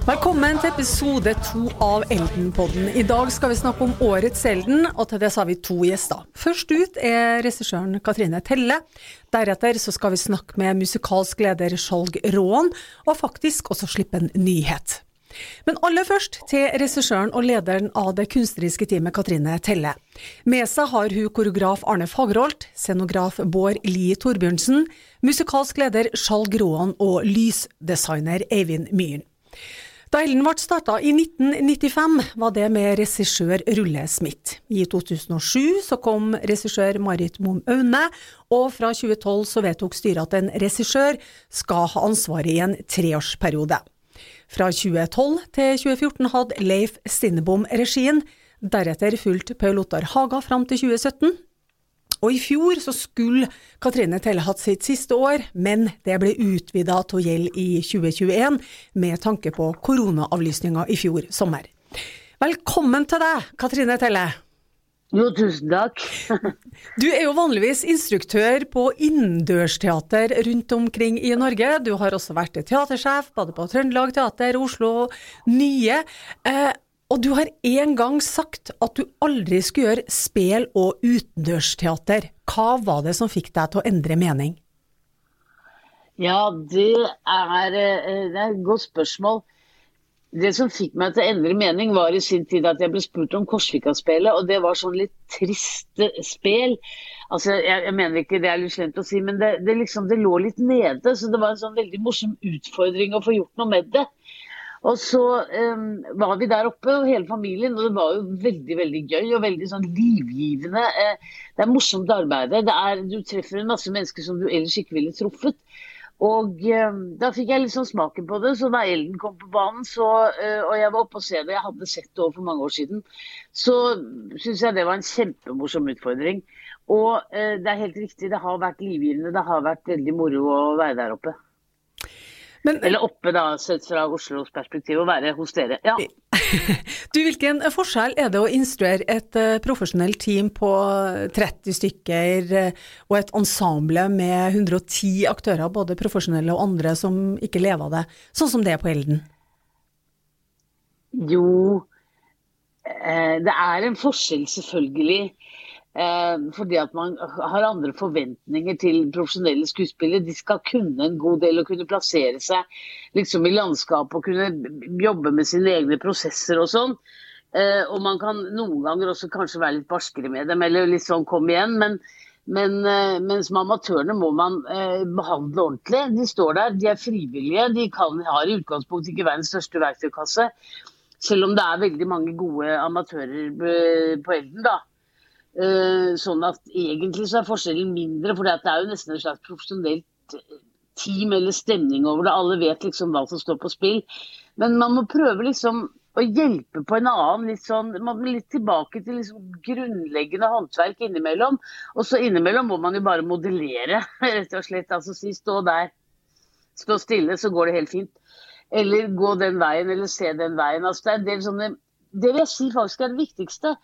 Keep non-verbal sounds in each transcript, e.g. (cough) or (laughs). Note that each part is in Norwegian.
Velkommen til episode to av Elden-podden. I dag skal vi snakke om årets Elden, og til det har vi to gjester. Først ut er regissøren Katrine Telle. Deretter så skal vi snakke med musikalsk leder Skjalg Råen, og faktisk også slippe en nyhet. Men aller først til regissøren og lederen av det kunstneriske teamet Katrine Telle. Med seg har hun koreograf Arne Fagerholt, scenograf Bård Lie Torbjørnsen, musikalsk leder Skjalg Råen og lysdesigner Eivind Myhren. Da Ellen ble starta i 1995, var det med regissør Rulle Smith. I 2007 så kom regissør Marit Mom Aune, og fra 2012 så vedtok styret at en regissør skal ha ansvaret i en treårsperiode. Fra 2012 til 2014 hadde Leif Stinnebom regien. Deretter fulgte Paul Ottar Haga fram til 2017. Og i fjor så skulle Katrine Telle hatt sitt siste år, men det ble utvida til å gjelde i 2021 med tanke på koronaavlysninga i fjor sommer. Velkommen til deg, Katrine Telle. Jo, tusen takk. (laughs) du er jo vanligvis instruktør på innendørsteater rundt omkring i Norge. Du har også vært teatersjef både på Trøndelag Teater, Oslo Nye. Eh, og du har en gang sagt at du aldri skulle gjøre spel og utendørsteater. Hva var det som fikk deg til å endre mening? Ja, det er, eh, det er et godt spørsmål. Det som fikk meg til å endre mening, var i sin tid at jeg ble spurt om Korsvika-spelet, og det var sånn litt trist spel. Altså, jeg, jeg, mener ikke det er litt slemt å si, men det, det, liksom, det lå litt nede. Så det var en sånn veldig morsom utfordring å få gjort noe med det. Og så um, var vi der oppe, hele familien, og det var jo veldig veldig gøy og veldig sånn livgivende. Uh, det er morsomt arbeid. Du treffer en masse mennesker som du ellers ikke ville truffet. Og um, da fikk jeg sånn smaken på det. Så da Elden kom på banen, så, uh, og jeg var oppe og se det, jeg hadde sett det for mange år siden, så syns jeg det var en kjempemorsom utfordring. Og uh, det er helt riktig, det har vært livgivende. Det har vært veldig moro å være der oppe. Men, Eller oppe, da, sett fra Oslos perspektiv, å være hos dere. Ja. (laughs) du, Hvilken forskjell er det å instruere et uh, profesjonelt team på 30 stykker uh, og et ensemble med 110 aktører, både profesjonelle og andre som ikke lever av det, sånn som det er på Elden? Jo, det er en forskjell, selvfølgelig. Eh, fordi at man har andre forventninger til profesjonelle skuespillere. De skal kunne en god del og kunne plassere seg liksom i landskapet og kunne jobbe med sine egne prosesser og sånn. Eh, og man kan noen ganger også kanskje være litt barskere med dem, eller litt sånn kom igjen. Men, men eh, mens med amatørene må man eh, behandle ordentlig. De står der, de er frivillige. De kan, har i utgangspunktet ikke verdens største verktøykasse. Selv om det er veldig mange gode amatører på Elden, da. Uh, sånn at egentlig så er forskjellen mindre, for det er jo nesten en slags profesjonelt eh, team eller stemning over det. Alle vet liksom hva som står på spill. Men man må prøve liksom å hjelpe på en annen, litt sånn, man blir litt tilbake til liksom grunnleggende håndverk innimellom. Og så innimellom må man jo bare modellere, (laughs) rett og slett. Altså si stå der, stå stille, så går det helt fint. Eller gå den veien, eller se den veien. Altså det er en del sånne Det vil jeg si faktisk er det viktigste.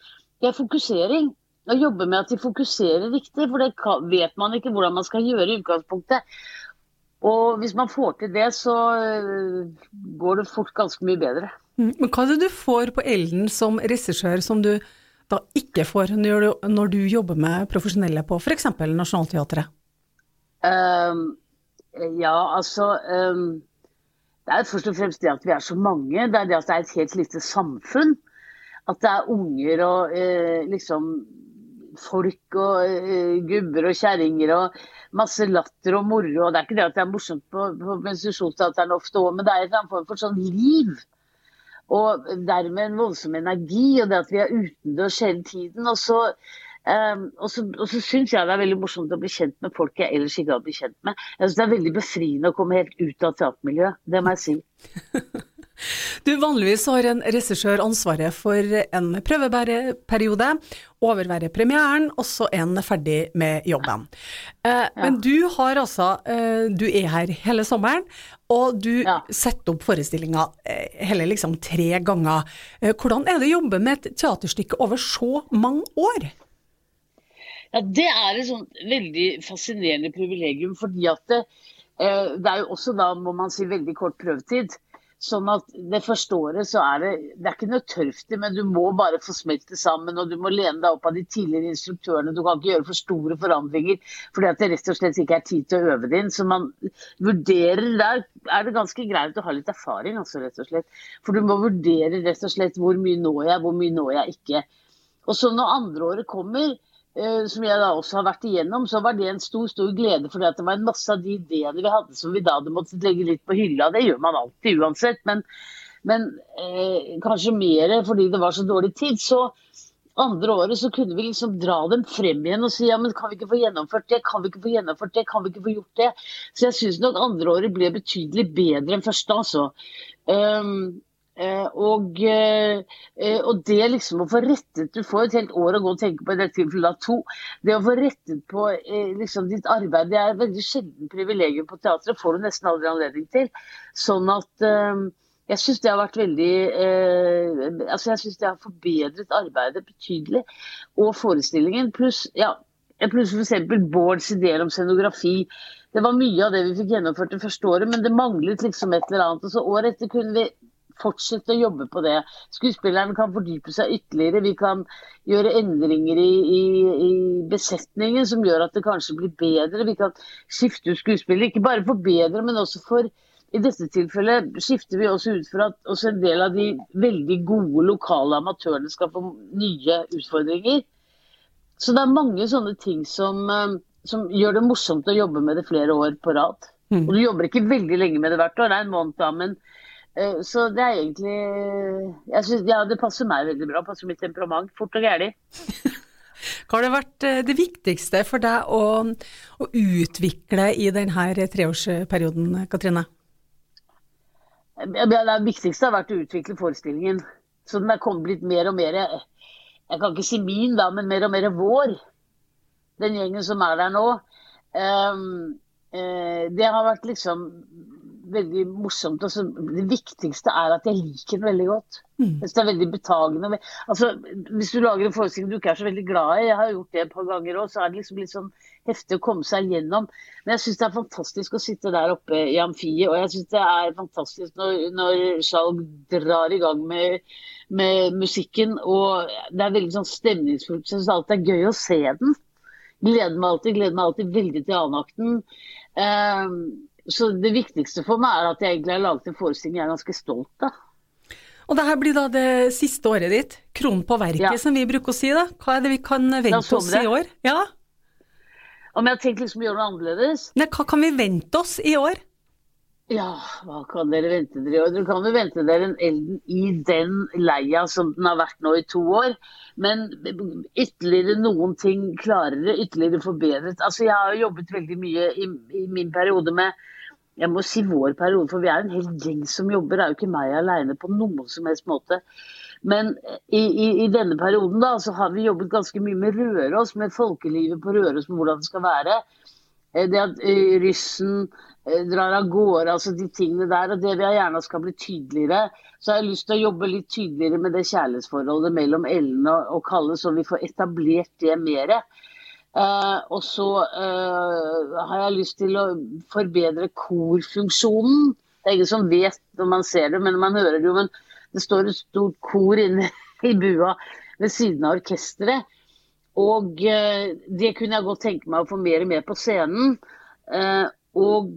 Det er fokusering å jobbe med at de fokuserer riktig, for det vet man ikke hvordan man skal gjøre i utgangspunktet. Og hvis man får til det, så øh, går det fort ganske mye bedre. Mm, men hva er det du får på Elden som regissør som du da ikke får når du, når du jobber med profesjonelle på f.eks. Nationaltheatret? Um, ja, altså um, Det er først og fremst det at vi er så mange. Det er det at det er et helt lite samfunn. At det er unger og uh, liksom folk og uh, gubber og kjerringer og masse latter og moro. Og det er ikke det at det er morsomt på, på menstruasjonsteateren ofte òg, men det er en form for sånn liv. Og dermed en voldsom energi, og det at vi er utendørs hele tiden. Og så, um, og så, og så syns jeg det er veldig morsomt å bli kjent med folk jeg ellers ikke hadde blitt kjent med. Jeg synes Det er veldig befriende å komme helt ut av teatermiljøet, det må jeg si. (laughs) Du, Vanligvis har en regissør ansvaret for en prøvebæreperiode, overvære premieren, og så en ferdig med jobben. Eh, ja. Men du har altså eh, Du er her hele sommeren, og du ja. setter opp forestillinga eh, hele liksom tre ganger. Eh, hvordan er det å jobbe med et teaterstykke over så mange år? Ja, Det er et sånt veldig fascinerende privilegium, fordi at det, eh, det er jo også da, må man si, veldig kort prøvetid. Sånn at det første året så er det Det er ikke noe tørft men du må bare få smelt sammen. Og du må lene deg opp av de tidligere instruktørene. Du kan ikke gjøre for store forandringer fordi at det rett og slett ikke er tid til å øve det inn. Så man vurderer Der er det ganske greit å ha litt erfaring, altså, rett og slett. For du må vurdere rett og slett hvor mye når jeg, hvor mye når jeg ikke. Og så når andre året kommer, som jeg da også har vært igjennom, så var det en stor stor glede. For det var en masse av de ideene vi hadde som vi da hadde måttet legge litt på hylla. Det gjør man alltid uansett, men, men eh, kanskje mer fordi det var så dårlig tid. Så andre året så kunne vi liksom dra dem frem igjen og si ja, men kan vi ikke få gjennomført det, kan vi ikke få gjennomført det, kan vi ikke få gjort det. Så jeg syns nok andre året ble betydelig bedre enn første, altså. Um, Eh, og, eh, og, det liksom å få rettet Du får et helt år å gå og tenke på i dette tilfellet to. Det å få rettet på eh, liksom, ditt arbeid det er et veldig sjelden privilegium på teatret. får du nesten aldri anledning til. Sånn at jeg syns det har vært veldig altså Jeg syns det har forbedret arbeidet betydelig. Og forestillingen. Pluss ja, plus f.eks. Bårds ideer om scenografi. Det var mye av det vi fikk gjennomført det første året, men det manglet liksom et eller annet. Og så året etter kunne vi fortsette å jobbe på det. Skuespilleren kan fordype seg ytterligere. Vi kan gjøre endringer i, i, i, besetningen som gjør at det kanskje blir bedre. Vi kan skifte ut skuespillere. Ikke bare for bedre, men også for i dette tilfellet skifter vi også ut for at også en del av de veldig gode lokale amatørene skal få nye utfordringer. Så det er mange sånne ting som, eh, som gjør det morsomt å jobbe med det flere år på rad. Mm. Og du jobber ikke veldig lenge med det hvert år, det er en måned da, men så det er egentlig jeg synes, Ja, det passer meg veldig bra. Passer mitt temperament. Fort og gæli. (laughs) Hva har det vært eh, det viktigste for deg å, å utvikle i denne treårsperioden, Katrine? Det viktigste har vært å utvikle forestillingen. Så den er kommet litt mer og mer Jeg kan ikke si min, da, men mer og mer vår. Den gjengen som er der nå. Um, det har vært liksom veldig morsomt. Altså, det viktigste er at jeg liker den veldig godt. Mm. Det er veldig betagende. Altså, hvis du lager en forestilling du ikke er så veldig glad i, jeg har gjort det et par ganger òg, så er det liksom litt sånn heftig å komme seg gjennom. Men jeg syns det er fantastisk å sitte der oppe i amfiet, og jeg syns det er fantastisk når, når Skjalg drar i gang med, med, musikken. Og det er veldig sånn stemningsfullt. Jeg syns alltid det er gøy å se den. Gleder meg alltid, gleder meg alltid veldig til annenakten. Um, så det viktigste for meg er at jeg egentlig har laget en forestilling jeg er ganske stolt av. Og det her blir da det siste året ditt, kronen på verket ja. som vi bruker å si da. Hva er det vi kan vente oss i år? Ja. Om jeg har tenkt liksom å gjøre noe annerledes? Nei, hva kan vi vente oss i år? Ja, hva kan dere vente dere i år? Dere kan jo vente dere en Elden i den leia som den har vært nå i to år. Men ytterligere noen ting klarere, ytterligere forbedret. Altså, jeg har jobbet veldig mye i, i min periode med jeg må si vår periode, for vi er en hel gjeng som jobber. Det er jo ikke meg alene på noen som helst måte. Men i, i, i, denne perioden da, så har vi jobbet ganske mye med Røros, med folkelivet på Røros, med hvordan det skal være. Eh, det at russen ryssen eh, drar av gårde, altså de tingene der. Og det vil jeg gjerne skal bli tydeligere. Så har jeg lyst til å jobbe litt tydeligere med det kjærlighetsforholdet mellom Ellen og Kalle, så vi får etablert det mer. Uh, og så uh, har jeg lyst til å forbedre korfunksjonen. Det er ingen som vet når man ser det, men man hører det jo. Men det står et stort kor inne (laughs) i bua ved siden av orkesteret. Og uh, det kunne jeg godt tenke meg å få mer med på scenen. og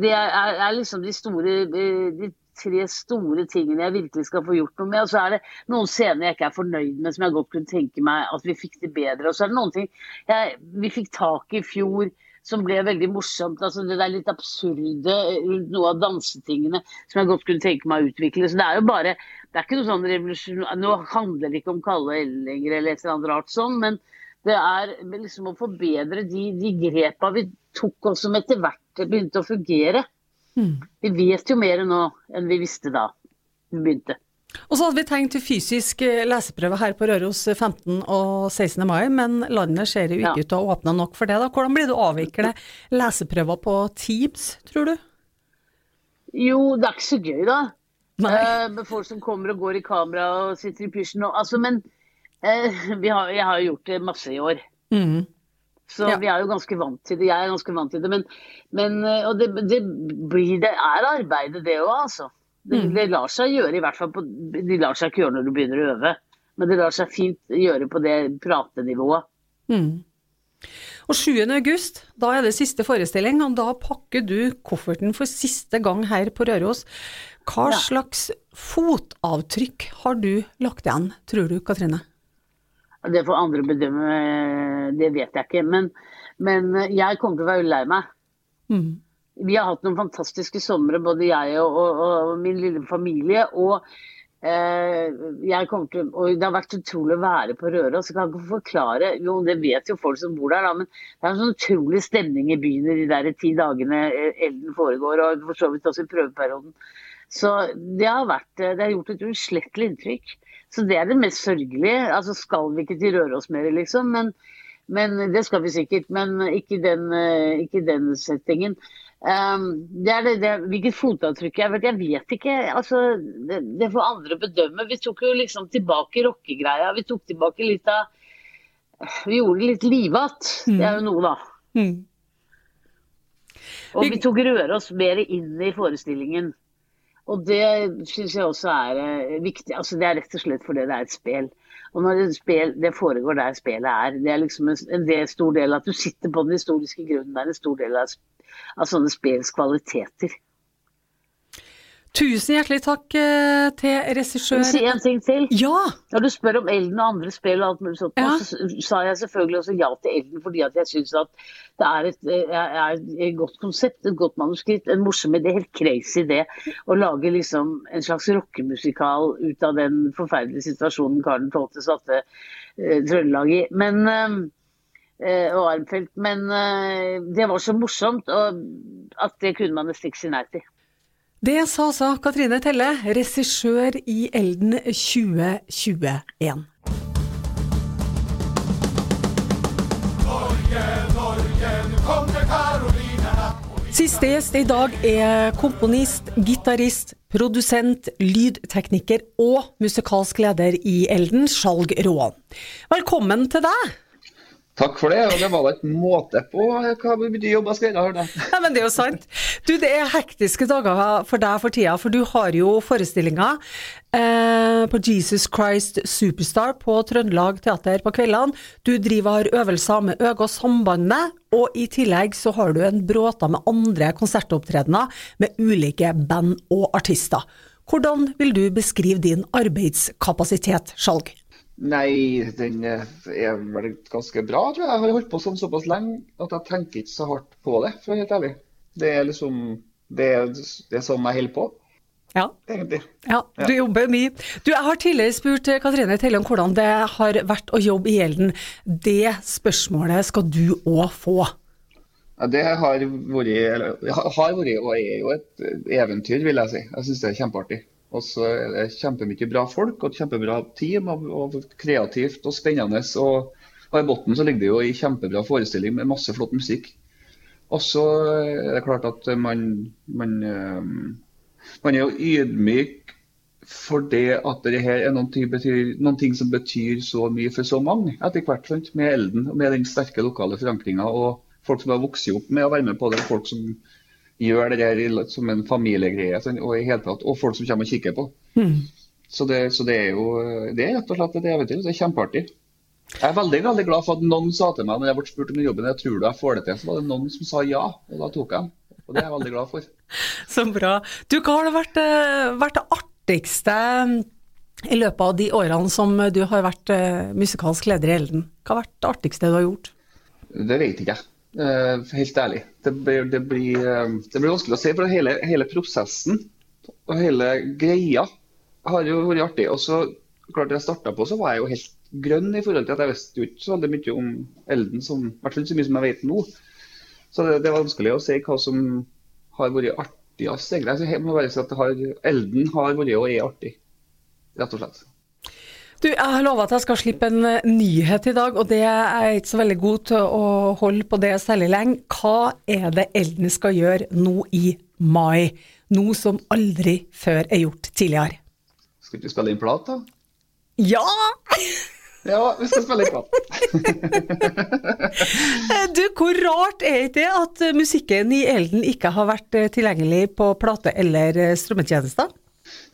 det er, er, liksom de store de tre store tingene jeg virkelig skal få gjort noe med. Og så er det noen scener jeg ikke er fornøyd med, som jeg godt kunne tenke meg at vi fikk det bedre. Og så er det noen ting jeg, vi fikk tak i i fjor som ble veldig morsomt. altså Det der litt absurde rundt noe av dansetingene som jeg godt kunne tenke meg å utvikle. Så det er jo bare Det er ikke noe sånn revolusjon Nå handler det ikke om Kalle og lenger eller et eller annet rart sånn, men det er liksom å forbedre de, de grepa vi tok oss som etter hvert begynte å fungere. Mm. Vi vet jo mer nå enn vi visste da vi begynte. Og så hadde vi tenkt fysisk eh, leseprøve her på Røros 15. og 16. mai, men landet ser jo ikke ja. ut til å åpne nok for det. da. Hvordan blir det å avvikle leseprøver på Teams, tror du? Jo, det er ikke så gøy, da. Uh, med folk som kommer og går i kamera og sitter i pysjen. Altså, men (laughs) uh, har, jeg har gjort det masse i år. Mm. Så ja. vi er jo ganske vant til det. Jeg er ganske vant til det. Men, men eh, og det, det, blir, det er arbeidet, det òg, altså. Det, Mm. det lar seg gjøre, i hvert fall på De lar seg ikke gjøre når du begynner å øve, men det lar seg fint gjøre på det pratenivået. Mm. Og 7. august, da er det siste forestilling, og da pakker du kofferten for siste gang her på Røros. Hva Ja. slags fotavtrykk har du lagt igjen, tror du, Katrine? Det får andre bedømme, det vet jeg ikke. Men, men jeg kommer til å være lei meg. Mm. Vi har hatt noen fantastiske somre, både jeg og, og, og min lille familie. Og, eh, jeg kommer til, og det har vært utrolig å være på Røros. Jeg kan ikke forklare, jo det vet jo folk som bor der, da, men det er en sånn utrolig stemning i byen i de der ti dagene eh, elden foregår, og for så vidt også i prøveperioden. Så det har, vært, eh, det har gjort et uslettelig inntrykk. Så det er det mest sørgelige. Altså skal vi ikke til Røros mer, liksom. Men, men det skal vi sikkert. Men ikke den, eh, ikke den settingen. Um, det er det, det, hvilket fotavtrykk jeg vet, jeg vet ikke. Altså, det, det får andre bedømme. Vi tok jo liksom tilbake rockegreia. Vi tok tilbake litt av Vi gjorde det litt livatt. Det er jo noe, da. Mm. Og vi tok Røros mer inn i forestillingen. Og det syns jeg også er eh, viktig. Altså, det er rett og slett fordi det er et spel. Og når det, spil, det foregår der spelet er, det er liksom en, del, stor del at du sitter på den historiske grunnen. Det er en stor del av, av sånne spels kvaliteter. Tusen hjertelig takk eh, til Skal regissør vi si en ting til? Ja! Når du spør om Elden og andre spill, og alt mulig sånt, Ja. så sa jeg selvfølgelig også ja til Elden fordi at jeg syns at det er et, er et godt konsept, et godt manuskript, en morsom idé, helt crazy idé. Å lage liksom en slags rockemusikal ut av den forferdelige situasjonen Karen 12. satte uh, Trøndelag i. Men uh, og Armfelt. Men eh, det var så morsomt og at det kunne man nesten ikke si nei til. Det sa altså Katrine Telle, regissør i Elden 2021. Siste gjest i dag er komponist, gitarist, produsent, lydtekniker og musikalsk leder i Elden, Skjalg Råan. Velkommen til deg! Takk for det, og det var da ikke måte på hva mye jobb jeg skal gjøre. Ja, (laughs) men det er jo sant. Du, det er hektiske dager for deg for tida, for du har jo forestillinger eh, på Jesus Christ Superstar på Trøndelag Teater på kveldene. Du driver har øvelser med Øga Sambandet, og i tillegg så har du en bråta med andre konsertopptredener med ulike band og artister. Hvordan vil du beskrive din arbeidskapasitet, Skjalg? Nei, den er vel ganske bra, tror jeg. Jeg har holdt på sånn såpass lenge at jeg tenker ikke så hardt på det, for å være helt ærlig. Det er liksom Det er, det er sånn jeg holder på, Ja. egentlig. Ja, du jobber mye. Du, Jeg har tidligere spurt eh, Katrine Telle om hvordan det har vært å jobbe i Gjelden. Det spørsmålet skal du òg få. Ja, det har vært, eller, har vært og er jo et eventyr, vil jeg si. Jeg syns det er kjempeartig. Og så er det kjempemye bra folk og et kjempebra team, og, og kreativt og spennende. Og, og i bunnen ligger det jo i kjempebra forestilling med masse flott musikk. Og så er det klart at man, man, eh, man er jo ydmyk for det at det her er noen ting, betyr, noen ting som betyr så mye for så mange etter hvert. Sant? Med Elden og med den sterke lokale forankringa. Og folk som har vokst opp med å være med på det. Folk som gjør det der som en familiegreie. sånn, Og i hele tatt, og folk som kommer og kikker på. Så, det, så det er jo det er rett og slett et eventyr. Det er kjempeartig. Jeg er veldig veldig glad for at noen sa til meg når jeg ble spurt om jobben jeg tror du jeg får det til, så var det noen som sa ja, og da tok jeg den. Og det er jeg veldig glad for. (laughs) Så bra. Du, hva har det vært, eh, vært det artigste mm, i løpet av de årene som du har vært eh, musikalsk leder i Elden? Hva har vært det artigste du har gjort? Det vet ikke jeg. Eh, helt ærlig. Det blir, det, blir, eh, det blir vanskelig å si. For hele, hele prosessen og hele greia har jo vært artig. Og så, klart jeg starta på, så var jeg jo helt grønn i forhold til at jeg visste jo ikke så veldig mye om Elden, i hvert fall så mye som jeg vet nå. Så det, det er vanskelig å si hva som har vært artigst, egentlig. Jeg må bare si at har, Elden har vært og er artig, rett og slett. Du, jeg har lova at jeg skal slippe en eh, nyhet i dag, og det er jeg ikke så veldig god til å holde på det særlig lenge. Hva er det Elden skal gjøre nå i mai? Noe som aldri før er gjort tidligere. Skal vi spille inn plat, da? Ja! (laughs) Ja, vi skal spille inn plat. (laughs) Du, hvor rart er ikke det at musikken i Elden ikke har vært eh, tilgjengelig på plate eller eh, strømmetjenester?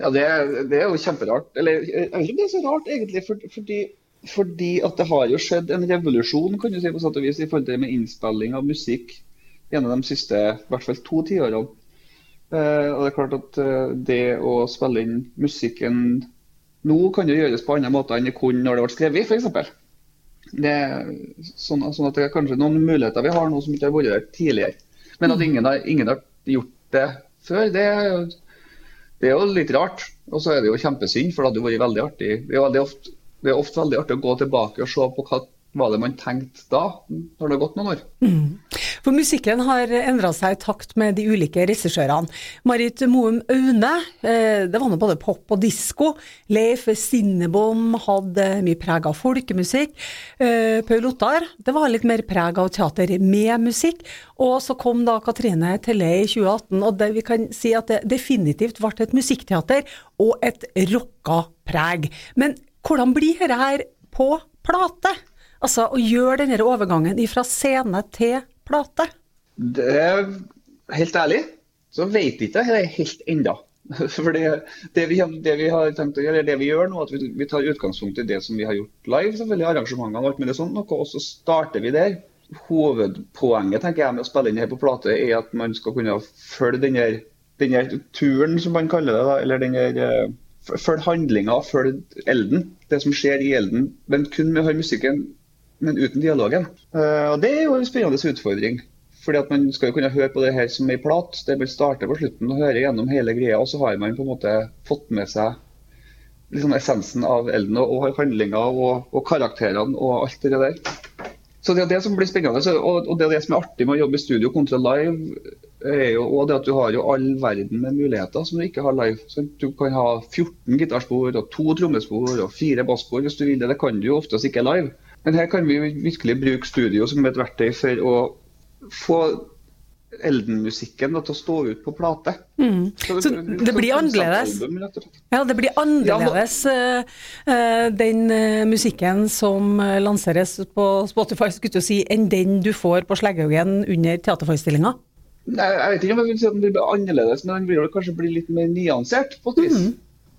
Ja, det, det, er jo kjemperart. Eller jeg vet ikke om det er så rart, egentlig. For, fordi, fordi, at det har jo skjedd en revolusjon kan du si, på satt og vis, i forhold til med innspilling av musikk gjennom de siste i hvert fall to tiårene. Uh, og det er klart at uh, det å spille inn musikken nå kan jo gjøres på andre måter enn det kunne når det ble skrevet, f.eks. Det, sånn, sånn at det er kanskje noen muligheter vi har nå som ikke har vært der tidligere. Men at mm. ingen har, ingen har gjort det før, det er jo det er jo litt rart. Og så er det jo kjempesynd, for det hadde vært veldig artig. Det er, veldig ofte, det er ofte veldig artig å gå tilbake og se på hva var det man tenkte da, når det har gått noen år? Mm. For musikken har endra seg i takt med de ulike regissørene. Marit Moum Aune, eh, det var nå både pop og disko. Leif Sinnebom hadde mye preg av folkemusikk. Eh, Paul Ottar, det var litt mer preg av teater med musikk. Og så kom da Katrine Telle i 2018, og det vi kan si at det definitivt ble et musikkteater og et rocka preg. Men hvordan blir dette her på plate? Altså å gjøre denne overgangen fra scene til plate? Det er Helt ærlig så vet jeg ikke jeg helt ennå. (laughs) For det, det, vi, det, har tenkt å gjøre, det vi gjør nå, at vi, vi, tar utgangspunkt i det som vi har gjort live, selvfølgelig arrangementene og alt mulig sånt, og så starter vi der. Hovedpoenget tenker jeg med å spille inn her på plate, er at man skal kunne følge denne, denne turen, som man kaller det, da, eller denne eh, følge handlinga, følge elden. Det som skjer i elden. Men kun med å høre musikken men uten dialogen. Uh, og Det er jo en spennende utfordring. Fordi at Man skal jo kunne høre på det her som ei plat. Det vil starte på slutten og høre gjennom hele greia. Og så har man på en måte fått med seg liksom essensen av Elden og, handlinga og, og, karakterene og alt det der. Så Det er det som blir spennende. Og det er det som er artig med å jobbe i studio kontra live, er jo også det at du har jo all verden med muligheter som du ikke har live. Så du kan ha 14 gitarspor og to trommespor og fire basspor hvis du vil det. Det kan du jo oftest ikke live. Men her kan vi virkelig bruke studio som et verktøy for å få Elden-musikken til å stå ut på plate. Mm. Så, det, så det blir annerledes? Ja, det blir annerledes ja, uh, den uh, musikken som lanseres på Spotify, skulle du si, enn den du får på Sleggehaugen under teaterforestillinga? Jeg vet ikke om jeg vil si at den blir annerledes, men den vil kanskje bli litt mer nyansert på et vis. Mm.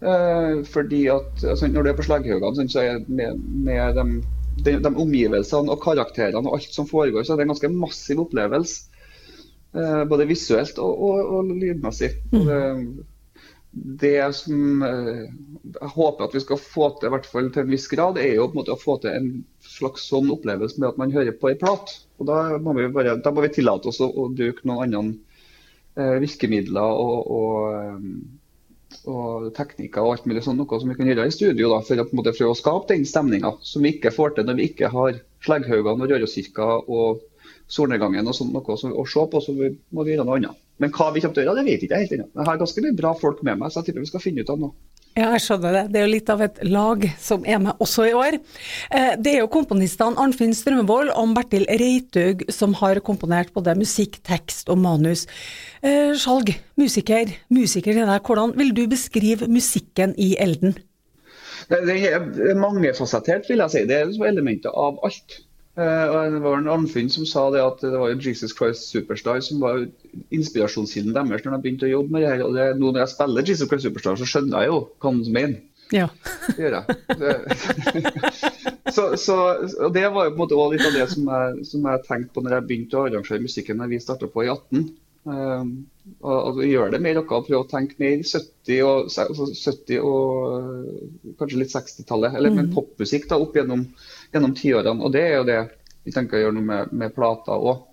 Uh, fordi at altså, Når du er på Slegghaugen, så er med, med de de, de, omgivelsene og karakterene og alt som foregår, så er det en ganske massiv opplevelse. Eh, både visuelt og, og, og lydmessig. Mm. det, det, som eh, jeg håper at vi skal få til, i hvert fall til en viss grad, er jo på en måte å få til en slags sånn opplevelse med at man hører på ei plat. Og Da må vi, bare, da må vi tillate oss å, å bruke noen andre eh, virkemidler og, og eh, og teknikker og alt mulig sånn, noe som vi kan gjøre i studio da, for å på en måte prøve å skape den stemninga som vi ikke får til når vi ikke har Slegghaugene og Røroskirka og solnedgangen og sånt noe å se på, så vi må vi gjøre noe annet. Men hva vi kommer til å gjøre, det vet jeg ikke helt ennå. Jeg har ganske mye bra folk med meg, så jeg tipper vi skal finne ut av noe. Ja, jeg skjønner det. Det er jo litt av et lag som er med også i år. Eh, det er jo komponistene Arnfinn Strømmevold og Bertil Reitaug som har komponert både musikk, tekst og manus. Eh, Skjalg, musiker, musiker til deg, hvordan vil du beskrive musikken i Elden? Det er mangefasettert, vil jeg si. Det er elementer av alt. Eh, det var en Arnfinn som sa det at det var Jesus Christ Superstar som var inspirasjonskilden deres når de begynte å jobbe med det her. Og det, nå når jeg spiller Jesus Christ Superstar, så skjønner jeg jo hva han mener. Ja. Det gjør jeg. (laughs) så, så, og det var jo på en måte også litt av det som jeg, som jeg tenkte på når jeg begynte å arrangere musikken da vi starta på i 18. Um, og, og gjør det mer noe å prøve å tenke mer 70 og, 70 altså og kanskje litt 60-tallet. Eller mm. men popmusikk da opp gjennom gjennom tiårene. Og det er jo det vi tenker å gjøre noe med, med plata òg.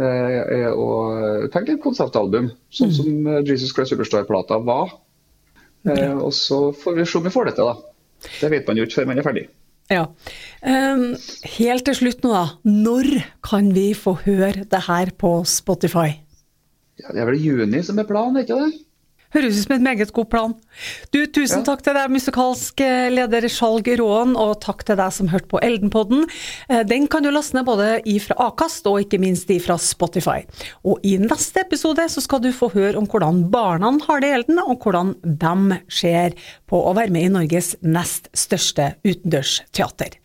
Eh, og tenk et konseptalbum, sånn mm. som Jesus Christ Superstar-plata var. Ja. og så får vi se om vi får det til, da. Det vet man jo ikke før man er ferdig. Ja. Um, helt til slutt nå, da. Når kan vi få høre det her på Spotify? Ja, det er vel juni som er planen, ikke det? Høres ut som en meget god plan. Du, tusen ja. takk til deg, musikalsk eh, leder Skjalg Råen, og takk til deg som hørte på Eldenpodden. Eh, den kan du laste ned både ifra Akast og ikke minst ifra Spotify. Og i neste episode så skal du få høre om hvordan barna har det i Elden, og hvordan de ser på å være med i Norges nest største utendørsteater.